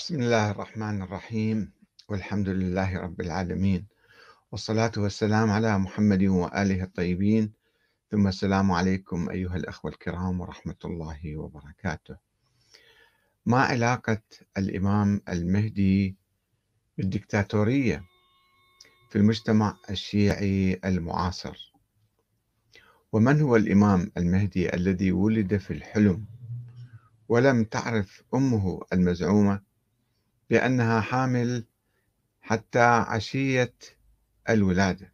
بسم الله الرحمن الرحيم. والحمد لله رب العالمين. والصلاة والسلام على محمد وآله الطيبين. ثم السلام عليكم أيها الأخوة الكرام ورحمة الله وبركاته. ما علاقة الإمام المهدي بالدكتاتورية في المجتمع الشيعي المعاصر؟ ومن هو الإمام المهدي الذي ولد في الحلم ولم تعرف أمه المزعومة؟ بأنها حامل حتى عشية الولادة.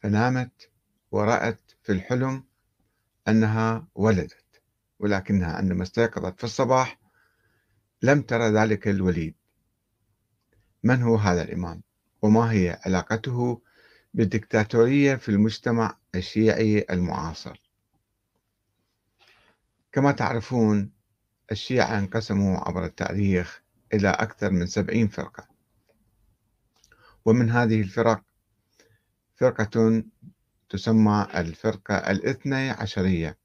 فنامت ورأت في الحلم أنها ولدت ولكنها عندما استيقظت في الصباح لم ترى ذلك الوليد. من هو هذا الإمام؟ وما هي علاقته بالدكتاتورية في المجتمع الشيعي المعاصر؟ كما تعرفون الشيعة انقسموا عبر التاريخ إلى أكثر من سبعين فرقة. ومن هذه الفرق فرقة تسمى الفرقة الاثنى عشرية.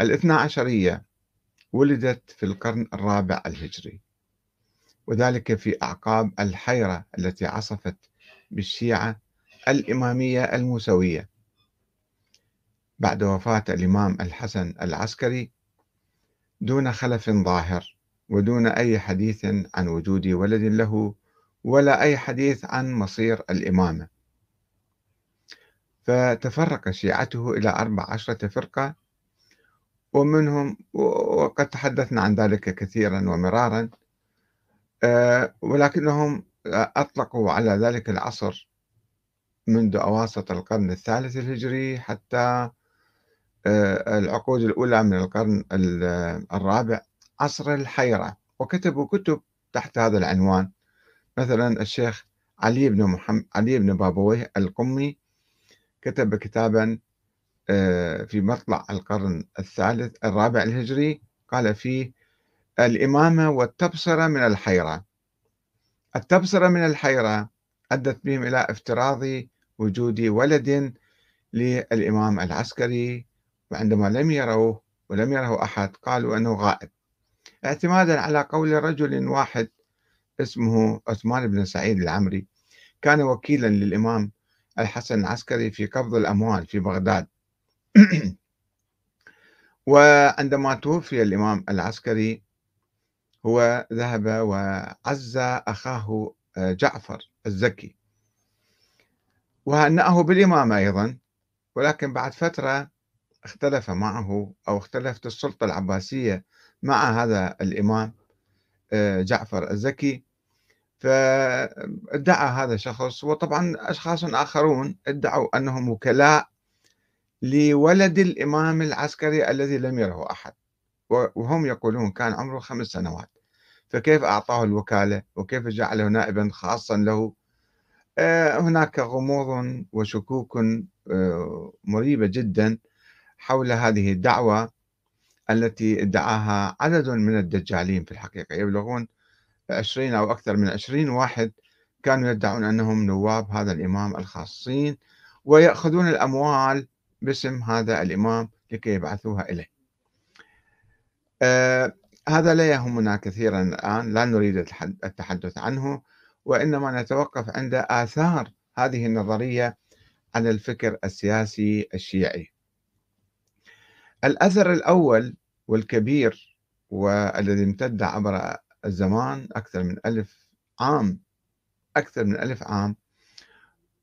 الاثنى عشرية ولدت في القرن الرابع الهجري وذلك في أعقاب الحيرة التي عصفت بالشيعة الإمامية الموسوية. بعد وفاة الإمام الحسن العسكري دون خلف ظاهر ودون أي حديث عن وجود ولد له ولا أي حديث عن مصير الإمامة فتفرق شيعته إلى أربع عشرة فرقة ومنهم وقد تحدثنا عن ذلك كثيرا ومرارا آه، ولكنهم أطلقوا على ذلك العصر منذ أواسط القرن الثالث الهجري حتى العقود الأولى من القرن الرابع عصر الحيرة. وكتبوا كتب تحت هذا العنوان مثلا الشيخ علي بن محمد علي بن بابويه القمي كتب كتابا آه، في مطلع القرن الثالث الرابع الهجري قال فيه الإمامة والتبصرة من الحيرة. التبصرة من الحيرة أدت بهم إلى افتراض وجود ولد للإمام العسكري وعندما لم يروه ولم يره أحد قالوا أنه غائب. اعتمادا على قول رجل واحد اسمه عثمان بن سعيد العمري كان وكيلا للإمام الحسن العسكري في قبض الأموال في بغداد. وعندما توفي الإمام العسكري هو ذهب وعز أخاه جعفر الزكي. وهنأه بالإمامة أيضا ولكن بعد فترة اختلف معه أو اختلفت السلطة العباسية مع هذا الإمام آه، جعفر الزكي. فادعى هذا الشخص وطبعا أشخاص آخرون ادعوا أنهم وكلاء لولد الإمام العسكري الذي لم يره أحد وهم يقولون كان عمره خمس سنوات. فكيف أعطاه الوكالة؟ وكيف جعله نائبا خاصا له؟ آه، هناك غموض وشكوك آه، مريبة جدا. حول هذه الدعوة التي ادعاها عدد من الدجالين في الحقيقة. يبلغون عشرين أو أكثر من عشرين واحد كانوا يدعون أنهم نواب هذا الإمام الخاصين ويأخذون الأموال باسم هذا الإمام لكي يبعثوها إليه. آه هذا لا يهمنا كثيرا الآن لا نريد التحدث عنه وإنما نتوقف عند آثار هذه النظرية على الفكر السياسي الشيعي. الأثر الأول والكبير والذي امتد عبر الزمان أكثر من ألف عام أكثر من ألف عام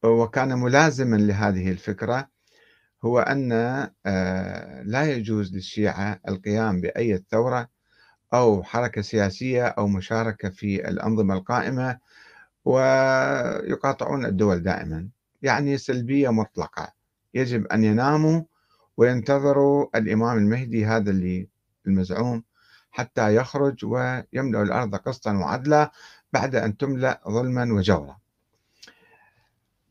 وكان ملازما لهذه الفكرة هو أن آه، لا يجوز للشيعة القيام بأي ثورة أو حركة سياسية أو مشاركة في الأنظمة القائمة ويقاطعون الدول دائما يعني سلبية مطلقة. يجب أن يناموا وينتظروا الإمام المهدي هذا اللي المزعوم حتى يخرج ويملأ الأرض قسطا وعدلا بعد أن تملأ ظلما وجورا.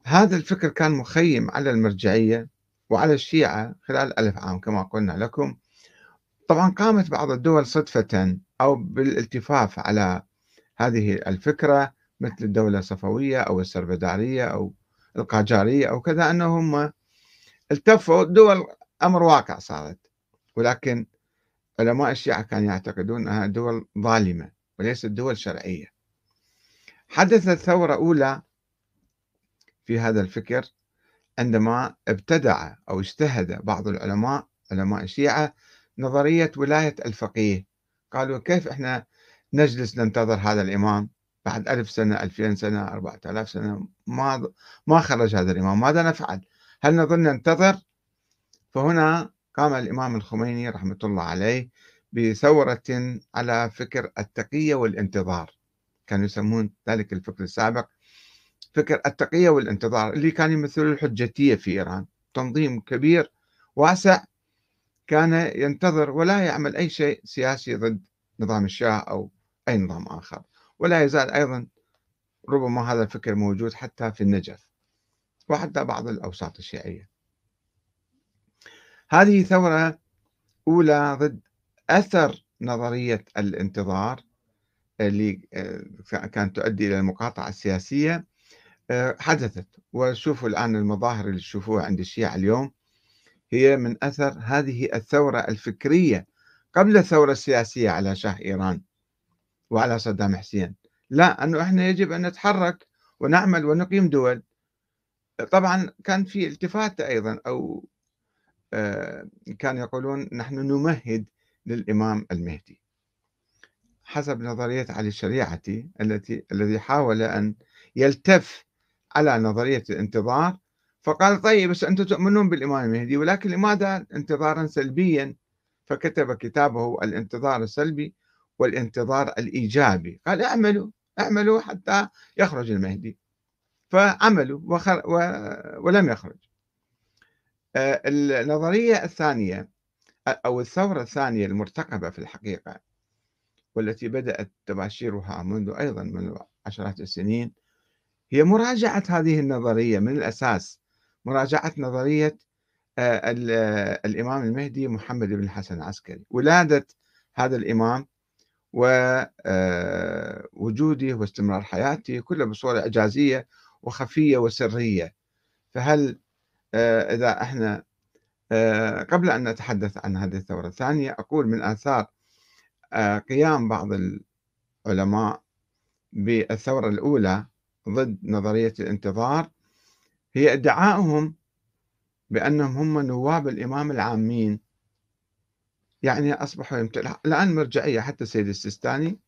هذا الفكر كان مخيم على المرجعية وعلى الشيعة خلال ألف عام كما قلنا لكم. طبعا قامت بعض الدول صدفة أو بالالتفاف على هذه الفكرة مثل الدولة الصفوية أو السربدارية أو القاجارية أو كذا أنهم التفوا دول أمر واقع صارت. ولكن علماء الشيعة كانوا يعتقدون أنها دول ظالمة وليست دول شرعية. حدثت ثورة أولى في هذا الفكر عندما ابتدع أو اجتهد بعض العلماء علماء الشيعة نظرية ولاية الفقيه. قالوا كيف إحنا نجلس ننتظر هذا الإمام بعد ألف سنة ألفين سنة أربعة آلاف سنة؟ ما ما خرج هذا الإمام ماذا نفعل؟ هل نظل ننتظر؟ فهنا قام الإمام الخميني رحمة الله عليه بثورة على فكر التقية والانتظار. كانوا يسمون ذلك الفكر السابق فكر التقية والانتظار اللي كان يمثل الحجتية في إيران. تنظيم كبير واسع كان ينتظر ولا يعمل أي شيء سياسي ضد نظام الشاه أو أي نظام آخر. ولا يزال أيضا ربما هذا الفكر موجود حتى في النجف وحتى بعض الأوساط الشيعية. هذه ثورة أولى ضد أثر نظرية الانتظار اللي آه، كانت تؤدي إلى المقاطعة السياسية آه، حدثت. وشوفوا الآن المظاهر اللي تشوفوها عند الشيعة اليوم. هي من أثر هذه الثورة الفكرية قبل الثورة السياسية على شاه إيران وعلى صدام حسين. لا أنه إحنا يجب أن نتحرك ونعمل ونقيم دول. طبعا كان في التفات أيضا أو كانوا يقولون نحن نمهد للإمام المهدي. حسب نظرية علي الشريعتي التي الذي حاول أن يلتف على نظرية الانتظار فقال طيب بس أنتم تؤمنون بالإمام المهدي ولكن لماذا انتظارا سلبيا؟ فكتب كتابه الانتظار السلبي والانتظار الإيجابي. قال اعملوا اعملوا حتى يخرج المهدي. فعملوا وخر و... ولم يخرج. آه، النظرية الثانية أو الثورة الثانية المرتقبة في الحقيقة والتي بدأت تباشيرها منذ أيضا منذ عشرات السنين هي مراجعة هذه النظرية من الأساس مراجعة نظرية آه، آه، الإمام المهدي محمد بن الحسن العسكري. ولادة هذا الإمام ووجوده واستمرار حياته كله بصورة إعجازية وخفية وسرية. فهل آه، إذا إحنا آه، قبل أن نتحدث عن هذه الثورة الثانية أقول من آثار آه، قيام بعض العلماء بالثورة الأولى ضد نظرية الانتظار هي ادعائهم بأنهم هم نواب الإمام العامين. يعني أصبحوا يمتلك الآن مرجعية حتى السيد السيستاني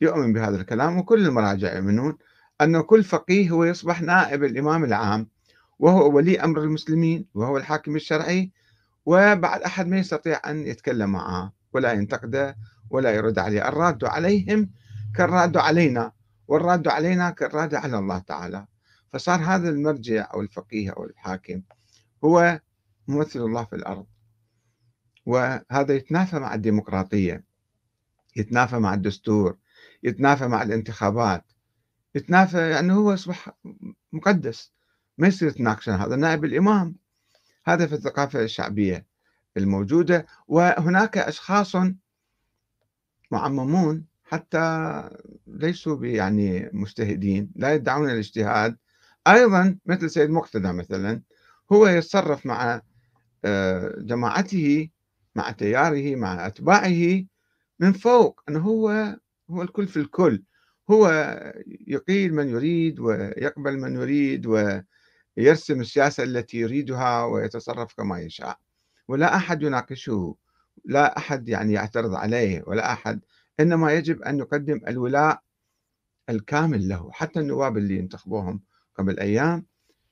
يؤمن بهذا الكلام وكل المراجع يؤمنون أن كل فقيه هو يصبح نائب الإمام العام. وهو ولي أمر المسلمين وهو الحاكم الشرعي وبعد أحد ما يستطيع أن يتكلم معه ولا ينتقده ولا يرد عليه. الراد عليهم كالراد علينا والراد علينا كالراد على الله تعالى. فصار هذا المرجع أو الفقيه أو الحاكم هو ممثل الله في الأرض. وهذا يتنافى مع الديمقراطية يتنافى مع الدستور يتنافى مع الانتخابات يتنافى يعني هو أصبح مقدس. ما يصير تناقشون هذا نائب الإمام هذا في الثقافة الشعبية الموجودة وهناك أشخاص معممون حتى ليسوا يعني مجتهدين لا يدعون الاجتهاد. أيضا مثل سيد مقتدى مثلا هو يتصرف مع آه، جماعته مع تياره مع أتباعه من فوق أنه هو هو الكل في الكل. هو يقيل من يريد ويقبل من يريد ويرسم السياسة التي يريدها ويتصرف كما يشاء. ولا أحد يناقشه لا أحد يعني يعترض عليه ولا أحد إنما يجب أن نقدم الولاء الكامل له. حتى النواب اللي ينتخبوهم قبل أيام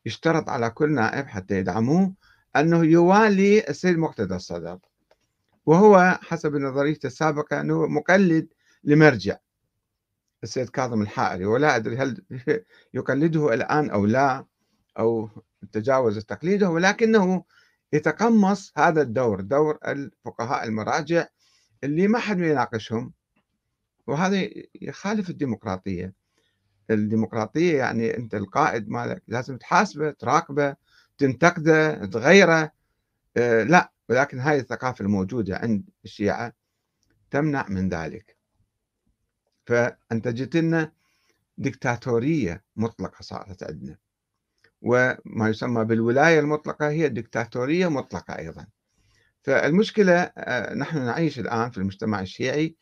يشترط على كل نائب حتى يدعموه أنه يوالي السيد مقتدى الصدر. وهو حسب نظريته السابقة أنه مقلد لمرجع السيد كاظم الحائري. ولا أدري هل يقلده الآن أو لا. أو تجاوز تقليده ولكنه يتقمص هذا الدور دور الفقهاء المراجع اللي ما حد يناقشهم وهذا يخالف الديمقراطية. الديمقراطية يعني أنت القائد مالك لازم تحاسبه تراقبه تنتقده تغيره. آه لا ولكن هاي الثقافة الموجودة عند الشيعة تمنع من ذلك. فأنت جئت لنا دكتاتورية مطلقة صارت عندنا. وما يسمى بالولاية المطلقة هي دكتاتورية مطلقة أيضا. فالمشكلة آه، نحن نعيش الآن في المجتمع الشيعي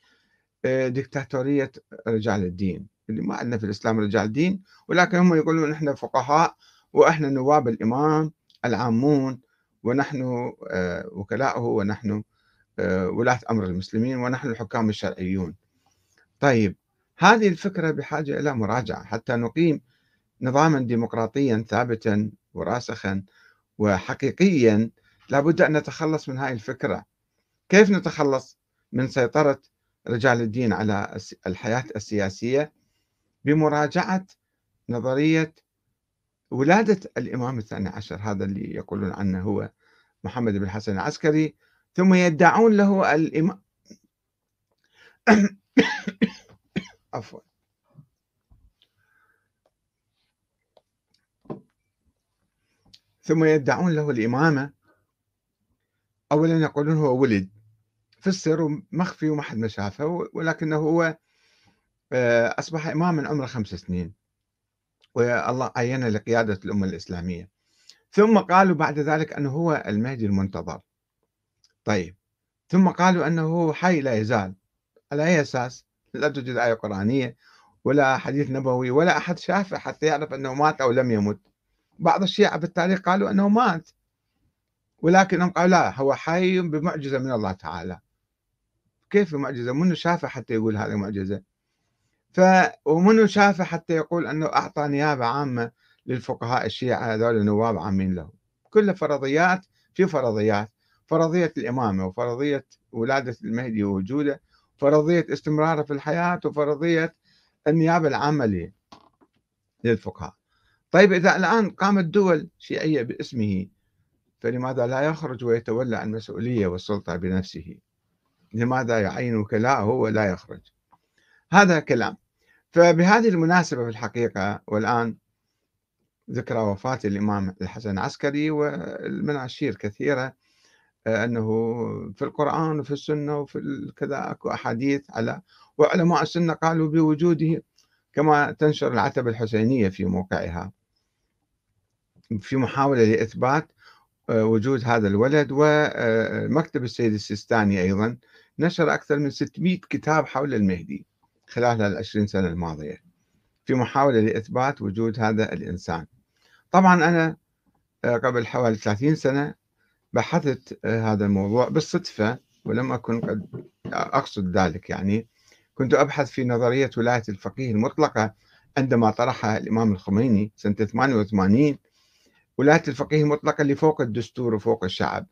آه، ديكتاتورية رجال الدين. اللي ما عندنا في الإسلام رجال دين ولكن هم يقولون نحن فقهاء وإحنا نواب الإمام العامون ونحن آه، وكلاؤه ونحن ولاة أمر المسلمين ونحن الحكام الشرعيون. طيب هذه الفكرة بحاجة إلى مراجعة حتى نقيم نظاما ديمقراطيا ثابتا وراسخا وحقيقيا لابد أن نتخلص من هذه الفكرة. كيف نتخلص من سيطرة رجال الدين على الحياة السياسية؟ بمراجعة نظرية ولادة الإمام الثاني عشر هذا اللي يقولون عنه هو محمد بن الحسن العسكري. ثم يدعون له الإمام عفوا. ثم يدعون له الإمامة. أولا يقولون هو ولد. في السر مخفي وما حد ما شافه ولكنه هو آه، أصبح إماما عمره خمس سنين. والله عينه لقيادة الأمة الإسلامية. ثم قالوا بعد ذلك أنه هو المهدي المنتظر. طيب. ثم قالوا أنه هو حي لا يزال. على أي أساس؟ لا توجد آية قرآنية ولا حديث نبوي ولا أحد شافه حتى يعرف أنه مات أو لم يمت. بعض الشيعة بالتاريخ قالوا أنه مات. ولكنهم قالوا لا هو حي بمعجزة من الله تعالى. كيف معجزة منو شافه حتى يقول هذه معجزة ف ومنو شافه حتى يقول أنه أعطى نيابة عامة للفقهاء الشيعة هذول نواب عامين له. كلها فرضيات في فرضيات. فرضية الإمامة وفرضية ولادة المهدي ووجوده فرضية استمراره في الحياة وفرضية النيابة العامة للفقهاء. طيب إذا الآن قامت دول شيعية باسمه فلماذا لا يخرج ويتولى المسؤولية والسلطة بنفسه؟ لماذا يعين وكلاءه ولا يخرج؟ هذا كلام. فبهذه المناسبة في الحقيقة والآن ذكرى وفاة الإمام الحسن العسكري والمناشير كثيرة آه، أنه في القرآن وفي السنة وفي كذا أكو أحاديث على وعلماء السنة قالوا بوجوده كما تنشر العتبة الحسينية في موقعها. في محاولة لإثبات آه، وجود هذا الولد ومكتب آه، السيد السيستاني أيضا نشر أكثر من 600 كتاب حول المهدي خلال العشرين سنة الماضية في محاولة لإثبات وجود هذا الإنسان. طبعا أنا آه، قبل حوالي 30 سنة بحثت هذا الموضوع بالصدفة ولم أكن قد أقصد ذلك يعني. كنت أبحث في نظرية ولاية الفقيه المطلقة عندما طرحها الإمام الخميني سنة 88 ولاية الفقيه المطلقة اللي فوق الدستور وفوق الشعب.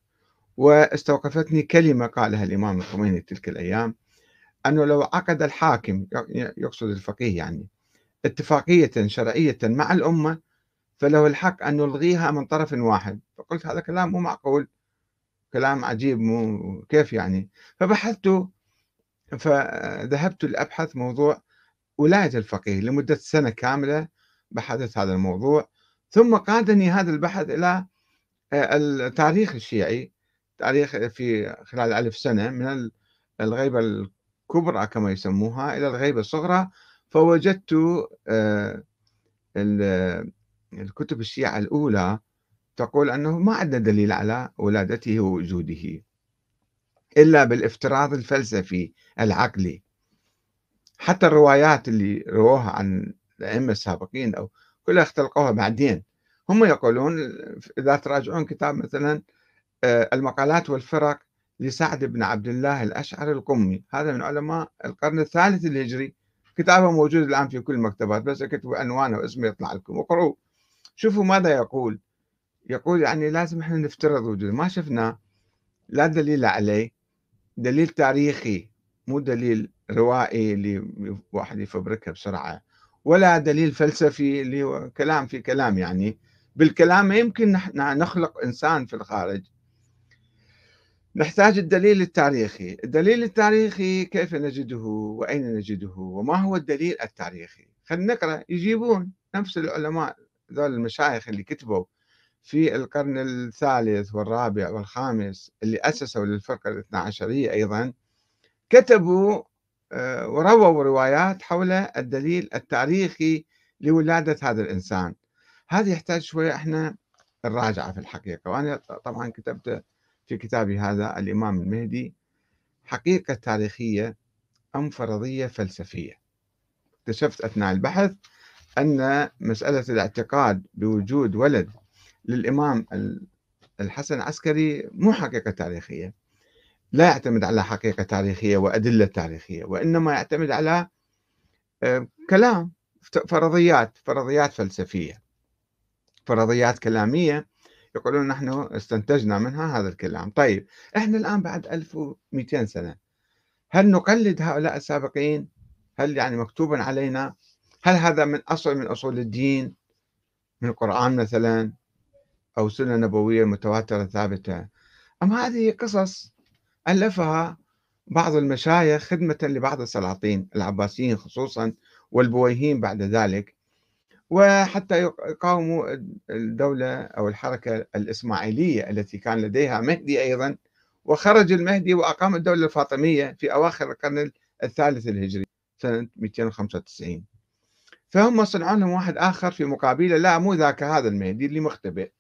واستوقفتني كلمة قالها الإمام الخميني تلك الأيام أنه لو عقد الحاكم يقصد الفقيه يعني اتفاقية شرعية مع الأمة فله الحق أن يلغيها من طرف واحد. فقلت هذا كلام مو معقول كلام عجيب مو كيف يعني؟ فبحثت فذهبت لأبحث موضوع ولاية الفقيه لمدة سنة كاملة بحثت هذا الموضوع. ثم قادني هذا البحث إلى آه، التاريخ الشيعي تاريخ في خلال ألف سنة من الغيبة الكبرى كما يسموها إلى الغيبة الصغرى فوجدت آه، الكتب الشيعة الأولى تقول أنه ما عندنا دليل على ولادته ووجوده إلا بالافتراض الفلسفي العقلي. حتى الروايات اللي رووها عن الأئمة السابقين أو كلها اختلقوها بعدين. هم يقولون إذا تراجعون كتاب مثلا آه، المقالات والفرق لسعد بن عبد الله الأشعري القمي. هذا من علماء القرن الثالث الهجري. كتابه موجود الآن في كل المكتبات بس اكتبوا عنوانه واسمه يطلع لكم. اقرؤوا شوفوا ماذا يقول. يقول يعني لازم إحنا نفترض وجوده. ما شفنا لا دليل عليه. دليل تاريخي مو دليل روائي اللي واحد يفبركها بسرعة. ولا دليل فلسفي اللي هو كلام في كلام يعني. بالكلام ما يمكن نخلق إنسان في الخارج. نحتاج الدليل التاريخي. الدليل التاريخي كيف نجده وأين نجده وما هو الدليل التاريخي؟ خلينا نقرأ. يجيبون نفس العلماء ذول المشايخ اللي كتبوا في القرن الثالث والرابع والخامس اللي أسسوا للفرقة الاثنى عشرية أيضا كتبوا ورووا روايات حول الدليل التاريخي لولادة هذا الإنسان. هذا يحتاج شوية إحنا نراجعه في الحقيقة. وأنا طبعا كتبت في كتابي هذا الإمام المهدي حقيقة تاريخية أم فرضية فلسفية. اكتشفت أثناء البحث أن مسألة الاعتقاد بوجود ولد للإمام الحسن العسكري مو حقيقة تاريخية. لا يعتمد على حقيقة تاريخية وأدلة تاريخية وإنما يعتمد على آه، كلام فرضيات فرضيات فلسفية. فرضيات كلامية يقولون نحن استنتجنا منها هذا الكلام. طيب إحنا الآن بعد 1200 سنة هل نقلد هؤلاء السابقين؟ هل يعني مكتوب علينا؟ هل هذا من أصل من أصول الدين؟ من القرآن مثلا أو سنة نبوية متواترة ثابتة؟ أم هذه قصص ألفها بعض المشايخ خدمة لبعض السلاطين العباسيين خصوصا والبويهيين بعد ذلك وحتى يقاوموا الدولة أو الحركة الإسماعيلية التي كان لديها مهدي أيضا وخرج المهدي وأقام الدولة الفاطمية في أواخر القرن الثالث الهجري سنة 295 فهم صنعوا لهم واحد آخر في مقابله لا مو ذاك هذا المهدي اللي مختبئ.